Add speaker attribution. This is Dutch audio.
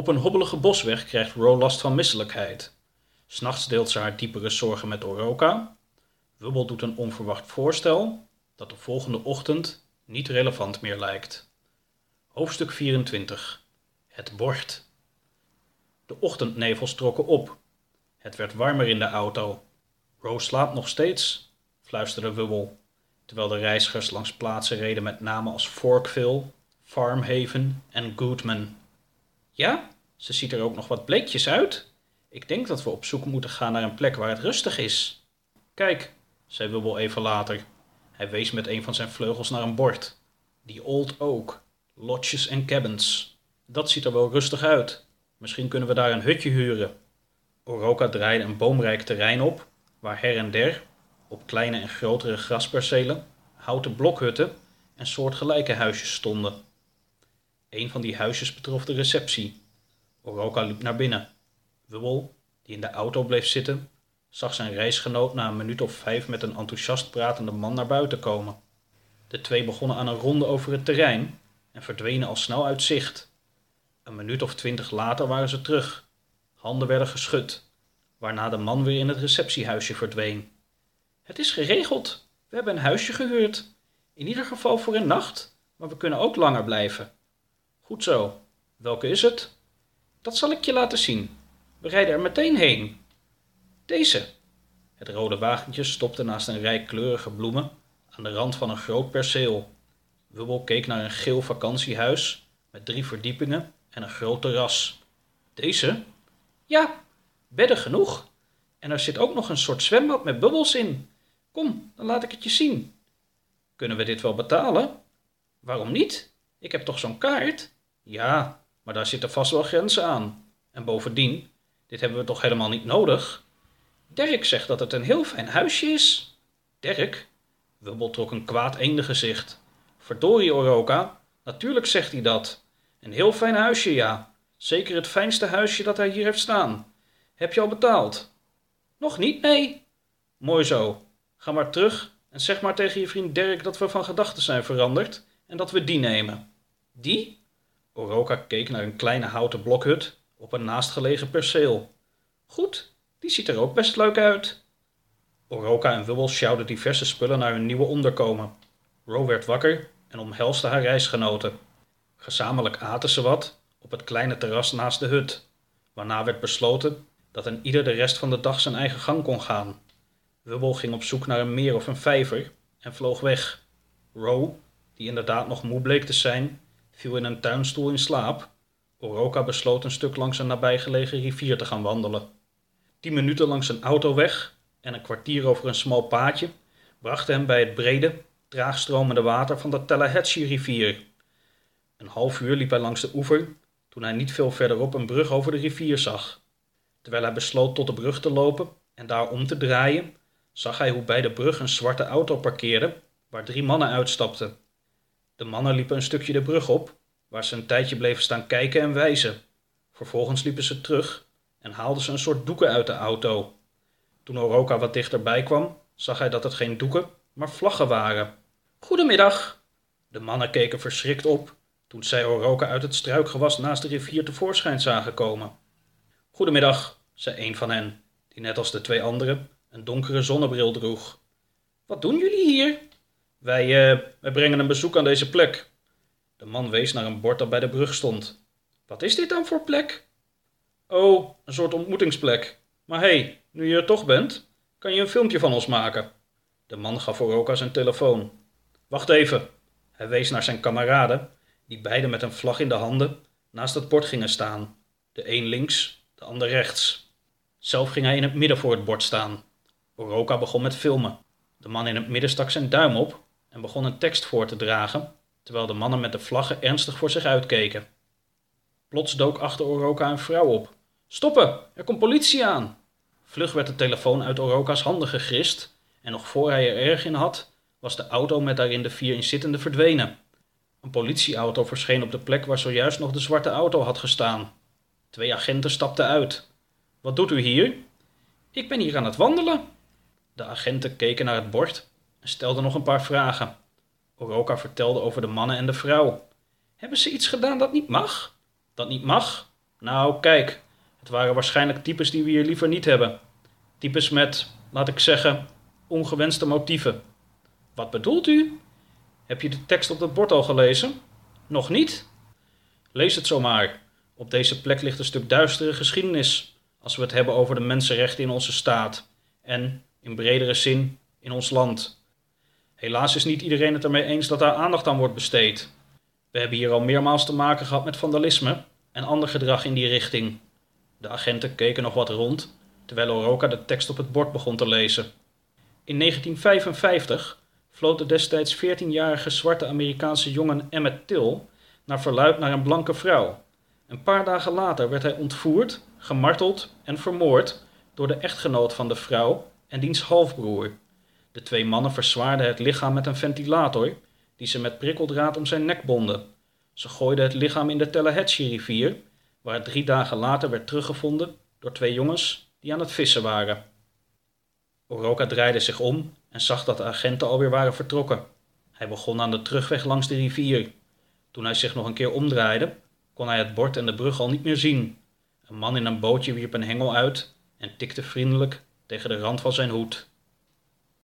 Speaker 1: Op een hobbelige bosweg krijgt Ro last van misselijkheid. S'nachts deelt ze haar diepere zorgen met Oroka. Wubbel doet een onverwacht voorstel dat de volgende ochtend niet relevant meer lijkt. Hoofdstuk 24 Het bord. De ochtendnevels trokken op. Het werd warmer in de auto. Rose slaapt nog steeds, fluisterde Wubbel, terwijl de reizigers langs plaatsen reden met namen als Forkville, Farmhaven en Goodman. Ja, ze ziet er ook nog wat bleekjes uit. Ik denk dat we op zoek moeten gaan naar een plek waar het rustig is. Kijk, zei Wubbel even later. Hij wees met een van zijn vleugels naar een bord. Die Old Oak, lodges en cabins. Dat ziet er wel rustig uit. Misschien kunnen we daar een hutje huren. Oroka draaide een boomrijk terrein op, waar her en der, op kleine en grotere graspercelen, houten blokhutten en soortgelijke huisjes stonden. Een van die huisjes betrof de receptie. Oroka liep naar binnen. Wubbel, die in de auto bleef zitten, zag zijn reisgenoot na een minuut of vijf met een enthousiast pratende man naar buiten komen. De twee begonnen aan een ronde over het terrein en verdwenen al snel uit zicht. Een minuut of twintig later waren ze terug. Handen werden geschud, waarna de man weer in het receptiehuisje verdween. Het is geregeld. We hebben een huisje gehuurd. In ieder geval voor een nacht, maar we kunnen ook langer blijven. Goed zo. Welke is het? Dat zal ik je laten zien. We rijden er meteen heen. Deze. Het rode wagentje stopte naast een rij kleurige bloemen aan de rand van een groot perceel. Wubbel keek naar een geel vakantiehuis met drie verdiepingen en een groot terras. Deze? Ja, bedden genoeg. En er zit ook nog een soort zwembad met bubbels in. Kom, dan laat ik het je zien. Kunnen we dit wel betalen? Waarom niet? Ik heb toch zo'n kaart? Ja, maar daar zitten vast wel grenzen aan. En bovendien, dit hebben we toch helemaal niet nodig? Dirk zegt dat het een heel fijn huisje is. Dirk? Wubbel trok een kwaad gezicht. Verdorie, Oroka, natuurlijk zegt hij dat. Een heel fijn huisje, ja. Zeker het fijnste huisje dat hij hier heeft staan. Heb je al betaald? Nog niet, nee. Mooi zo. Ga maar terug en zeg maar tegen je vriend Dirk dat we van gedachten zijn veranderd en dat we die nemen. Die? Oroka keek naar een kleine houten blokhut op een naastgelegen perceel. Goed, die ziet er ook best leuk uit. Oroka en Wubbel sjouwden diverse spullen naar hun nieuwe onderkomen. Ro werd wakker en omhelste haar reisgenoten. Gezamenlijk aten ze wat op het kleine terras naast de hut, waarna werd besloten dat een ieder de rest van de dag zijn eigen gang kon gaan. Wubbel ging op zoek naar een meer of een vijver en vloog weg. Ro, die inderdaad nog moe bleek te zijn, viel in een tuinstoel in slaap. Oroka besloot een stuk langs een nabijgelegen rivier te gaan wandelen. Tien minuten langs een autoweg en een kwartier over een smal paadje brachten hem bij het brede, traagstromende water van de Tallahatchie-rivier. Een half uur liep hij langs de oever toen hij niet veel verderop een brug over de rivier zag. Terwijl hij besloot tot de brug te lopen en daar om te draaien, zag hij hoe bij de brug een zwarte auto parkeerde waar drie mannen uitstapten. De mannen liepen een stukje de brug op, waar ze een tijdje bleven staan kijken en wijzen. Vervolgens liepen ze terug en haalden ze een soort doeken uit de auto. Toen Oroka wat dichterbij kwam, zag hij dat het geen doeken, maar vlaggen waren. Goedemiddag! De mannen keken verschrikt op toen zij Oroka uit het struikgewas naast de rivier tevoorschijn zagen komen. Goedemiddag, zei een van hen, die net als de twee anderen een donkere zonnebril droeg. Wat doen jullie hier? Wij, uh, brengen een bezoek aan deze plek. De man wees naar een bord dat bij de brug stond. Wat is dit dan voor plek? Oh, een soort ontmoetingsplek. Maar hé, hey, nu je er toch bent, kan je een filmpje van ons maken. De man gaf Oroka zijn telefoon. Wacht even. Hij wees naar zijn kameraden, die beide met een vlag in de handen naast het bord gingen staan. De een links, de ander rechts. Zelf ging hij in het midden voor het bord staan. Oroka begon met filmen. De man in het midden stak zijn duim op en begon een tekst voor te dragen, terwijl de mannen met de vlaggen ernstig voor zich uitkeken. Plots dook achter Oroka een vrouw op. Stoppen, er komt politie aan! Vlug werd de telefoon uit Oroka's handen gegrist en nog voor hij er erg in had, was de auto met daarin de vier inzittenden verdwenen. Een politieauto verscheen op de plek waar zojuist nog de zwarte auto had gestaan. Twee agenten stapten uit. Wat doet u hier? Ik ben hier aan het wandelen. De agenten keken naar het bord en stelden nog een paar vragen. Oroka vertelde over de mannen en de vrouw. Hebben ze iets gedaan dat niet mag? Dat niet mag? Nou, kijk, het waren waarschijnlijk types die we hier liever niet hebben. Types met, laat ik zeggen, ongewenste motieven. Wat bedoelt u? Heb je de tekst op het bord al gelezen? Nog niet? Lees het zomaar. Op deze plek ligt een stuk duistere geschiedenis als we het hebben over de mensenrechten in onze staat en, in bredere zin, in ons land. Helaas is niet iedereen het ermee eens dat daar aandacht aan wordt besteed. We hebben hier al meermaals te maken gehad met vandalisme en ander gedrag in die richting. De agenten keken nog wat rond, terwijl Oroka de tekst op het bord begon te lezen. In 1955 vloot de destijds 14-jarige zwarte Amerikaanse jongen Emmett Till naar verluid naar een blanke vrouw. Een paar dagen later werd hij ontvoerd, gemarteld en vermoord door de echtgenoot van de vrouw en diens halfbroer. De twee mannen verzwaarden het lichaam met een ventilator die ze met prikkeldraad om zijn nek bonden. Ze gooiden het lichaam in de Tallahatchie-rivier, waar het drie dagen later werd teruggevonden door twee jongens die aan het vissen waren. Oroka draaide zich om en zag dat de agenten alweer waren vertrokken. Hij begon aan de terugweg langs de rivier. Toen hij zich nog een keer omdraaide, kon hij het bord en de brug al niet meer zien. Een man in een bootje wierp een hengel uit en tikte vriendelijk tegen de rand van zijn hoed.